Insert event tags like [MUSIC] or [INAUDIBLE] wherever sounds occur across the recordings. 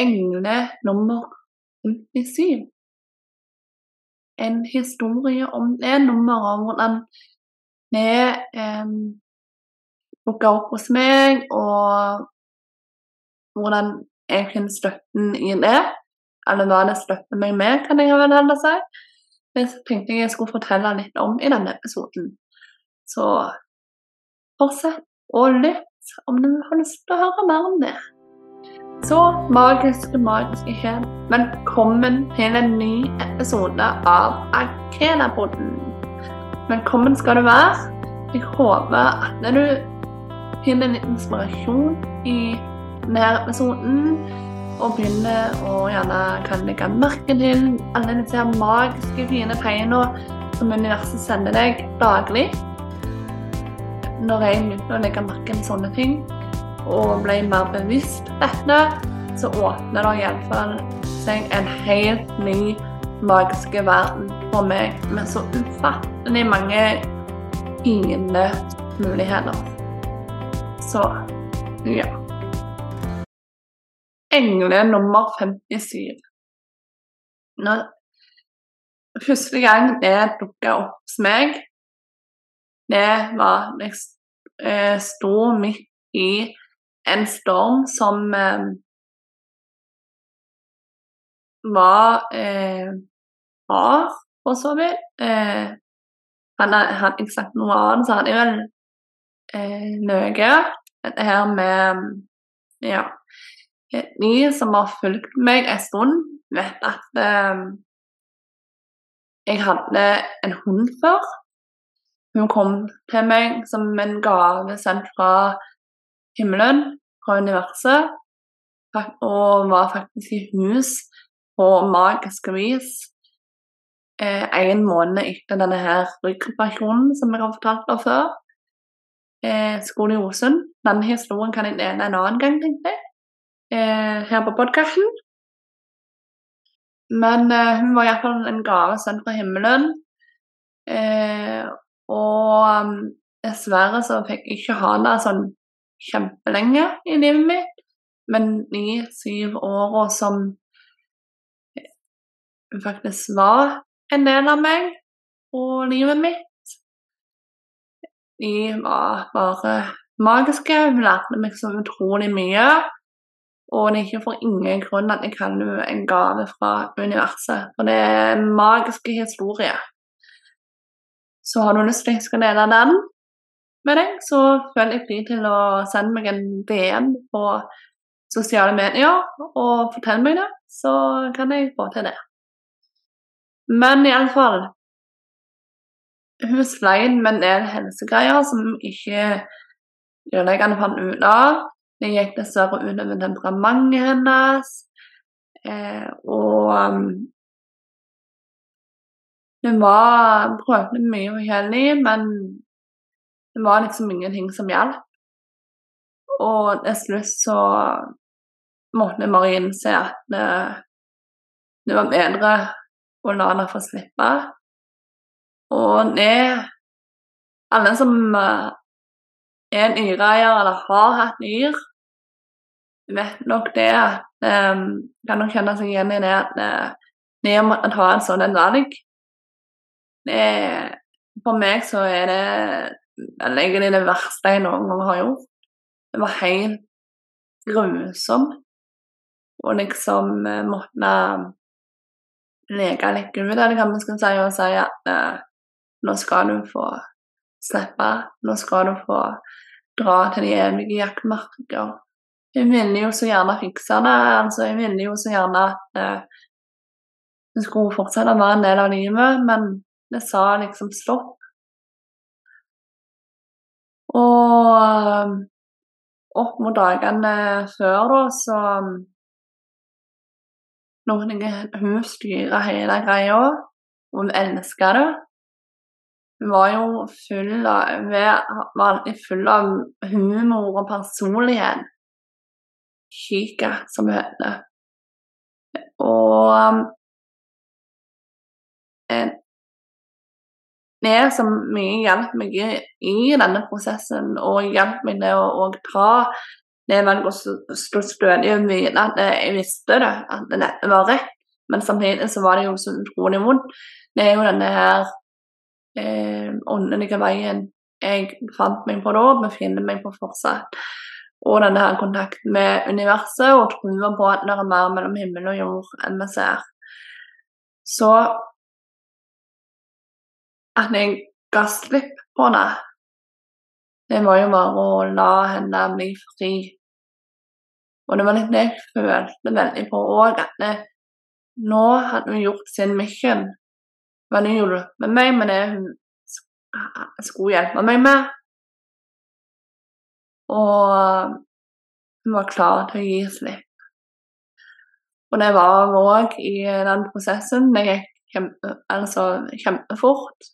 Engle nummer 57. En historie om det nummeret, om hvordan det eh, opp hos meg, og hvordan jeg finner støtten i det. Eller hva det støtter meg med, kan jeg vel heller si. Det tenkte jeg jeg skulle fortelle litt om i denne episoden. Så fortsett å lytte om du har lyst til å høre mer om det. Så magiske, magiske skjer. velkommen til en ny episode av Akela-podden. Velkommen skal du være. Jeg håper at du finner litt inspirasjon i denne episoden og begynner å gjerne kan legge merke til alle disse magiske, fine tegnene som universet sender deg daglig. Når jeg begynte å legge merke til sånne ting og ble mer bevisst dette, så åpner det iallfall seg en helt ny magisk verden for meg med så ufattelig mange fine muligheter. Så ja. Engle nummer 57. Når første gang det dukka opp hos meg, det var jeg sto midt i en storm som eh, var eh, rar, for så vidt. Eh, hadde han ikke sagt noe annet, så han er vel eh, løyet. Dette her med Ja. ny som har fulgt meg en stund, vet at eh, jeg hadde en hund før. Hun kom til meg som en gave sendt fra himmelen, fra universet, og var faktisk i hus på magisk vis eh, en måned etter denne her ryggoperasjonen som jeg har fortalt om før. Eh, Skoliosund. Den historien kan jeg dele en annen gang, tenkte jeg eh, her på podkasten. Men eh, hun var iallfall en gave sønn fra himmelen. Eh, og um, dessverre så fikk jeg ikke ha det sånn kjempelenge i livet mitt. Men de syv åra som faktisk var en del av meg og livet mitt, de var bare magiske. Hun lærte meg så utrolig mye. Og det er ikke for ingen grunn at jeg kaller det en gave fra universet. For det er en historier. historie. Så har du lyst til skal dele den med deg, så føler jeg fri til å sende meg en DM på sosiale medier og fortelle meg det, så kan jeg få til det. Men iallfall Hun sleit med en del helsegreier som ikke grunnleggende fant ut av. Det gikk dessverre utover temperamentet hennes. Eh, og um, hun var prøvde mye forskjellig, men det var liksom ingenting som hjalp. Og til slutt så måtte jeg innse at det, det var bedre å la henne få slippe. Og det Alle som uh, er en yreeier eller har hatt yr, vet nok det at um, Kan nok kjenne seg igjen i det at det å måtte ta en sånn en valg For meg så er det egentlig det verste jeg noen gang har gjort. Det var helt grusom. Og liksom uh, måtte leke litt av det, kan man skal si, og si at uh, nå skal du få slippe. Nå skal du få dra til de evige jaktmarker. Jeg ville jo så gjerne fikse det. altså Jeg ville jo så gjerne at uh, det skulle fortsette å være en del av livet, men det sa liksom stopp. Og uh, opp mot dagene før, da, så jeg [LAUGHS] hun styrer hele greia. Hun elsker det. Hun var jo full av, var alltid full av humor og personlighet. Kika, som hun heter. Og eh, det som mye hjalp meg i, denne prosessen, og hjalp meg til å ta det å stå stødig vite at jeg visste det, at dette var rett, men samtidig så var det jo så utrolig vondt. Det er jo denne her eh, åndelige veien jeg fant meg på da, befinner meg på fortsatt. Og denne her kontakten med universet og trua på at det er mer mellom himmel og jord enn vi ser. Så at jeg ga slipp på henne. det var jo bare å la henne bli fri. Og det var litt det jeg følte veldig på òg, at nå hadde hun gjort sin mission. Men hun hjulpet meg med det hun skulle hjelpe meg med. Og hun var klar til å gi slipp. Og det var òg i den prosessen. Det gikk kjempe, altså, kjempefort.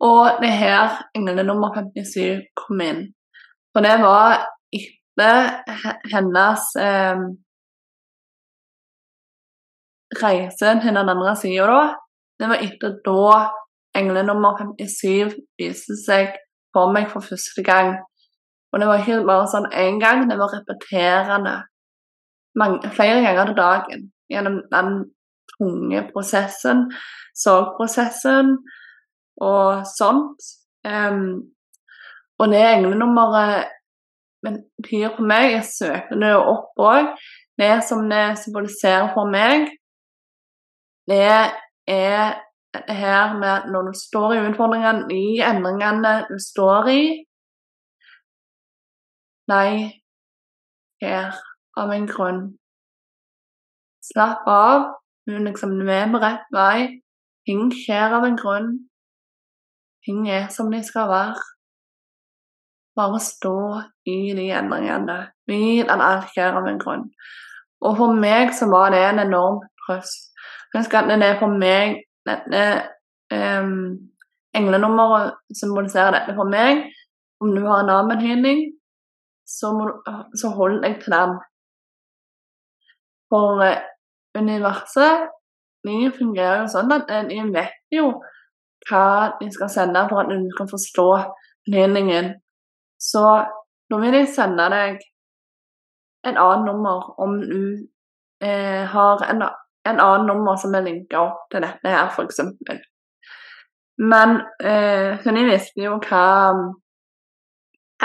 Og det er her englene nummer 57 kom inn. For det var etter hennes eh, reise til den andre sida, da. Det var etter da engle nummer 57 viste seg for meg for første gang. Og det var ikke bare sånn én gang, det var repeterende. Mange, flere ganger til dagen gjennom den tunge prosessen, sorgprosessen og sånt. Um, og det englenummeret betyr for meg Jeg søker det opp òg. Det som det symboliserer for meg, det er det her med at når du står i utfordringene, i endringene du står i Nei, her av en grunn. Slapp av. Liksom, du er på rett vei. Ting skjer av en grunn. Ting er som de skal være. Bare stå i de endringene. Vit at alt skjer av en grunn. Og for meg så var det en enorm trøst. Husk at det for meg dette um, Englenummeret symboliserer dette for meg. Om du har en annen så, så hold deg til den. For uh, universet de fungerer jo sånn at de vet jo hva de skal sende for at du kan forstå meningen. Så nå vil de sende deg et annet nummer om du eh, har en, en, annen nummer som er linka opp til dette her, f.eks. Men eh, hun visste jo hva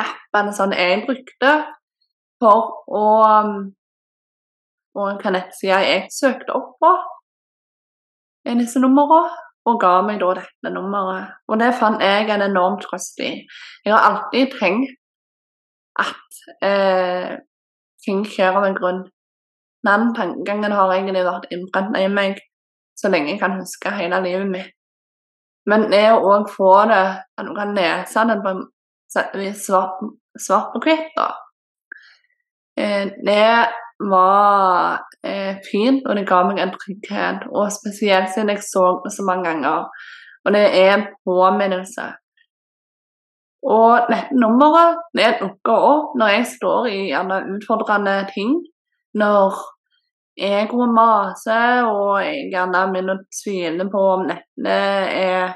appene sånn jeg brukte for å Og hva nettsida jeg søkte opp på disse numrene og ga meg da dette nummeret. Og det fant jeg en enorm trøst i. Jeg har alltid trengt at eh, ting skjer av en grunn. Den tankegangen har egentlig vært innbrent i meg så lenge jeg kan huske hele livet mitt. Men det å òg få det at du kan lese det på svart, svart på hvitt, da. Eh, det var eh, fint, og det ga meg en trygghet. Og spesielt siden jeg så det så mange ganger. Og det er en påminnelse. Og dette nummeret det dukker opp når jeg står i gjerne utfordrende ting. Når egoet maser, og jeg gjerne begynner å tvile på om dette er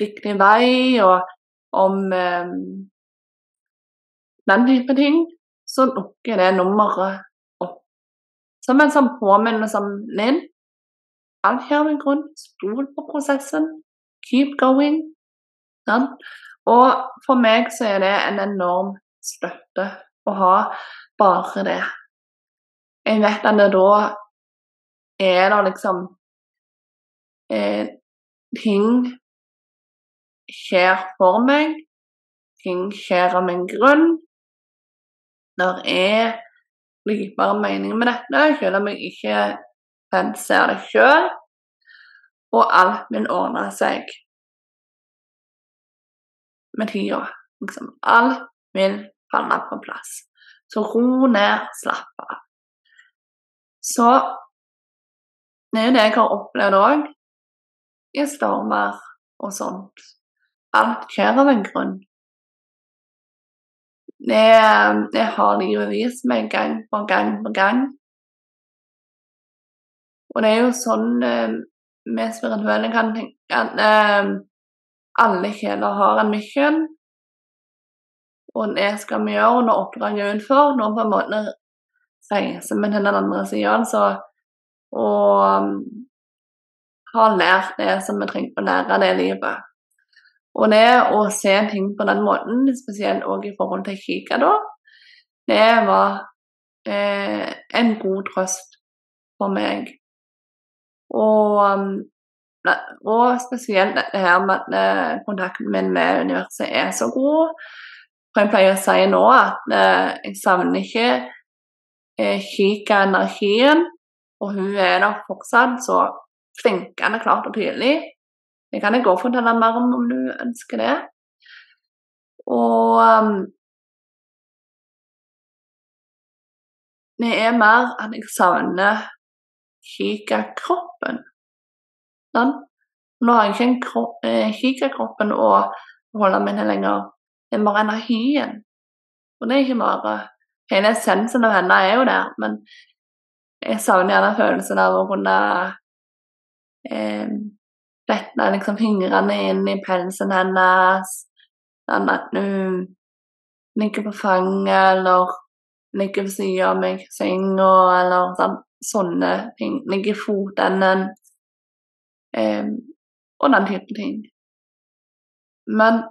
riktig vei, og om eh, den type ting, så dukker det nummeret opp. som en sånn påminnelse om Linn. Alt her med grunn. Stol på prosessen. Keep going. Ja. Og for meg så er det en enorm støtte å ha bare det. Jeg vet at det da er det liksom eh, Ting skjer for meg. Ting skjer av en grunn. Der er likbare meninger med dette, selv om jeg ikke ser det sjøl. Og alt vil ordne seg med tida. Liksom, alt vil falle på plass. Så ro ned, slapp av. Så det er jo det jeg har opplevd òg i stormer og sånt. Alt skjer av en grunn. Det, det har livet vist meg gang på gang på gang. Og det er jo sånn eh, vi spirituelle kan tenke at eh, alle kjeler har en mission. Og det skal vi gjøre når oppdraget er utført. Nå på en måte reiser vi til den andre sida, altså. Og um, har lært det som vi trenger å lære det livet. Og det å se ting på den måten, spesielt òg i forhold til Kika da, det var eh, en god trøst for meg. Og, um, og spesielt dette her med at eh, kontakten min med universet er så god. For jeg pleier å si nå at eh, jeg savner ikke eh, Kika-energien, og hun er der fortsatt så flinkende klart og tydelig. Det kan jeg og fortelle mer om om du ønsker det. Og um, det er mer at jeg savner kikkerkroppen. Sånn? Nå har jeg ikke en kropp, eh, kikkerkroppen å holde meg til lenger. Det er bare energien. Og det er ikke bare Hele essensen av henne er jo der, men jeg savner gjerne følelsen av å kunne eh, rette liksom fingrene inn i pelsen hennes. Sånn at hun ligger på fanget, eller ligger ved siden av meg i senga, eller sånn sånne ting. Ligger i fotenden. Eh, og den type ting. Men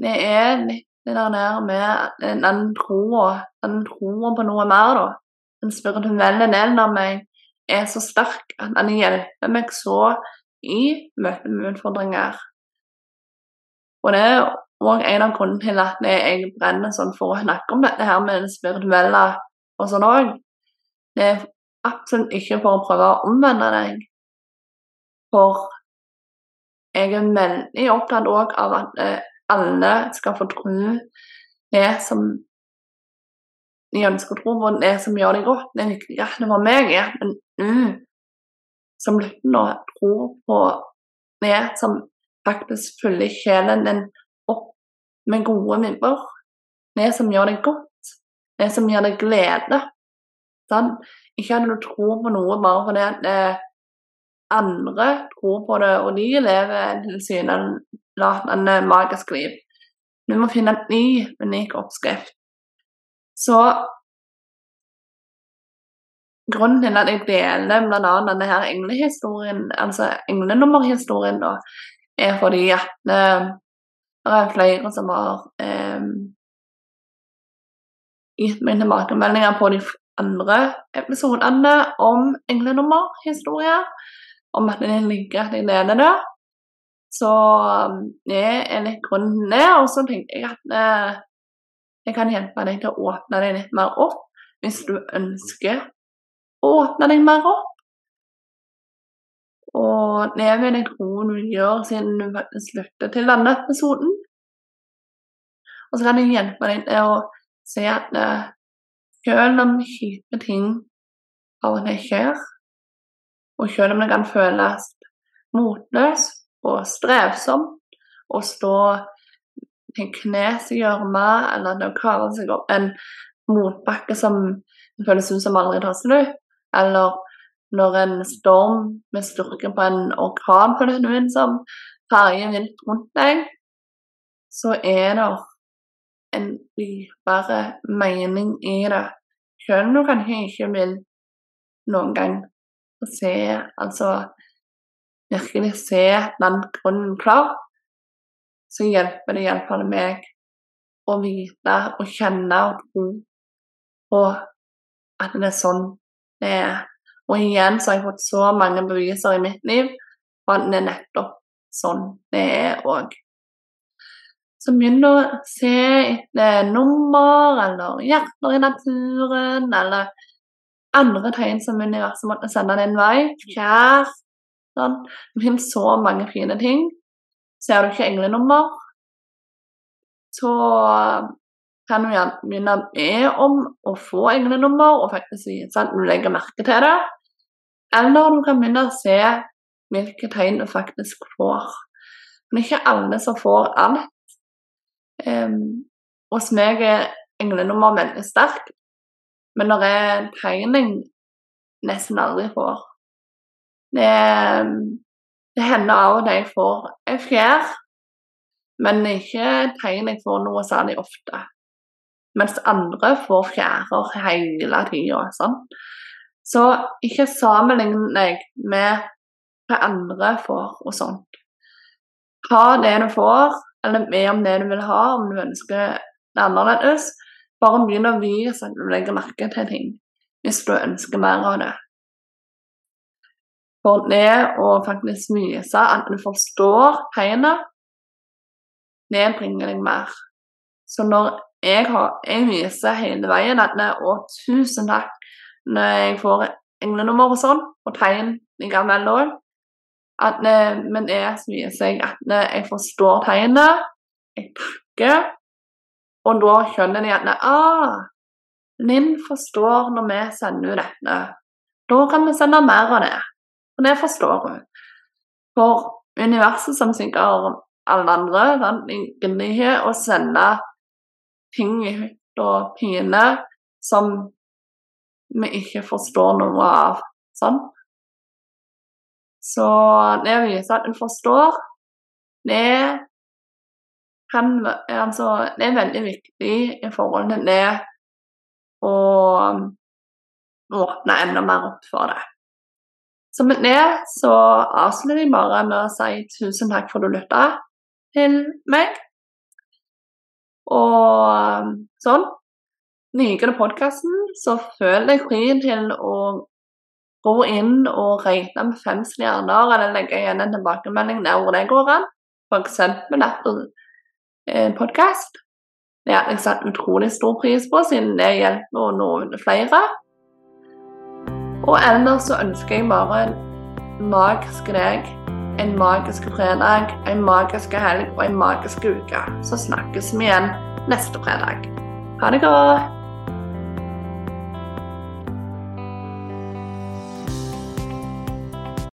det er litt det der med den troa, den troa på noe mer, da. Den spirituelle delen av meg er så sterk at den hjelper meg så i møte med utfordringer. Og det er òg en av grunnene til at jeg brenner sånn for å snakke om dette her med det spirituelle og sånn òg. Det er absolutt ikke for å prøve å omvende deg. For jeg er veldig opptatt òg av at eh, alle skal få tro det som de ønsker å tro på, det som gjør det godt. Det viktigste for meg er at du som lytter nå, tror på det som faktisk fyller sjelen din opp med gode minner. Det som gjør det godt. Det som gir deg glede. Sånn? Ikke at du tror på noe bare fordi at eh, andre tror på det, og de lever tilsynelatende magisk liv. Du må finne en ny, unik oppskrift. Så grunnen til at jeg deler bl.a. denne her englehistorien, altså englenummerhistorien, da, er fordi at eh, det er flere som har eh, gitt meg tilbakemeldinger på de andre episodene om englenummerhistorier, om at det ligger at jeg deler det. Så um, det er litt grunnen det. Og så tenker jeg at eh, jeg kan hjelpe deg til å åpne deg litt mer opp hvis du ønsker å åpne deg mer opp. Og det vil jeg tro du gjør siden du faktisk lytter til denne episoden. Og så kan jeg hjelpe deg til å se at eh, selv om kjipe ting av og til skjer, og selv om det kan føles motløst og strevsomt å stå til knes i gjørma eller til å kave seg opp en motbakke som føles som aldri tar slutt, eller når en storm med styrke på en orkan på den som farger vilt rundt deg, så er det en dypere mening i det. Selv om du kanskje ikke vil noen gang se Altså virkelig se den grunnen klar, så hjelper det iallfall meg å vite og kjenne og tro på at det er sånn er. Og igjen så har jeg fått så mange beviser i mitt liv på at det er nettopp sånn det er òg. Så begynn å se etter nummer eller hjerter i naturen, eller andre tegn som universet måtte sende din vei. Fjær. Sånn. Det finnes så mange fine ting. Ser du ikke englenummer, så kan gjerne begynne med om å få englenummer, og faktisk vise at du legger merke til det. Eller du kan begynne å se hvilke tegn du faktisk får. Men ikke alle som får alt. Um, hos meg er englenummer veldig sterkt, men når er tegning nesten aldri får. Det, det hender av og til jeg får en fjær, men ikke tegn jeg får noe særlig ofte. Mens andre får fjærer hele tida. Sånn. Så ikke sammenlign deg med hva andre får og sånt. Ha det du får, eller med om det du vil ha, om du ønsker det annerledes. Bare begynn å vise at du legger merke til ting hvis du ønsker mer av det. For det å faktisk vise at du forstår tegnet, det bringer deg mer. Så når jeg, har, jeg viser hele veien at og tusen takk når jeg får englenummer og sånn, og tegn likevel òg. Men det viser seg at jeg forstår tegnet, jeg takker, og da skjønner de at ah, Linn forstår når vi sender ut dette. Da kan vi sende mer av det. Og det forstår hun. For universet, som sikkert alle andre, den gidder ikke å sende ting og pine som vi ikke forstår noe av. Sånn. Så det å vise at en forstår, det kan Altså, det er veldig viktig i forhold til det å åpne enda mer opp for det. Så med det så avslutter jeg bare med å si tusen takk for at du lytta til meg. Og sånn. Liker du podkasten, så føl deg fri til å gå inn og rate med fem stjerner, eller legge igjen en tilbakemelding der hvor det går an. F.eks. etter eh, podkast. Det har jeg satt utrolig stor pris på, siden det hjelper å nå flere. Og ellers så ønsker jeg bare en magisk deg, en magisk fredag, en magisk helg og en magisk uke. Så snakkes vi igjen neste fredag. Ha det godt.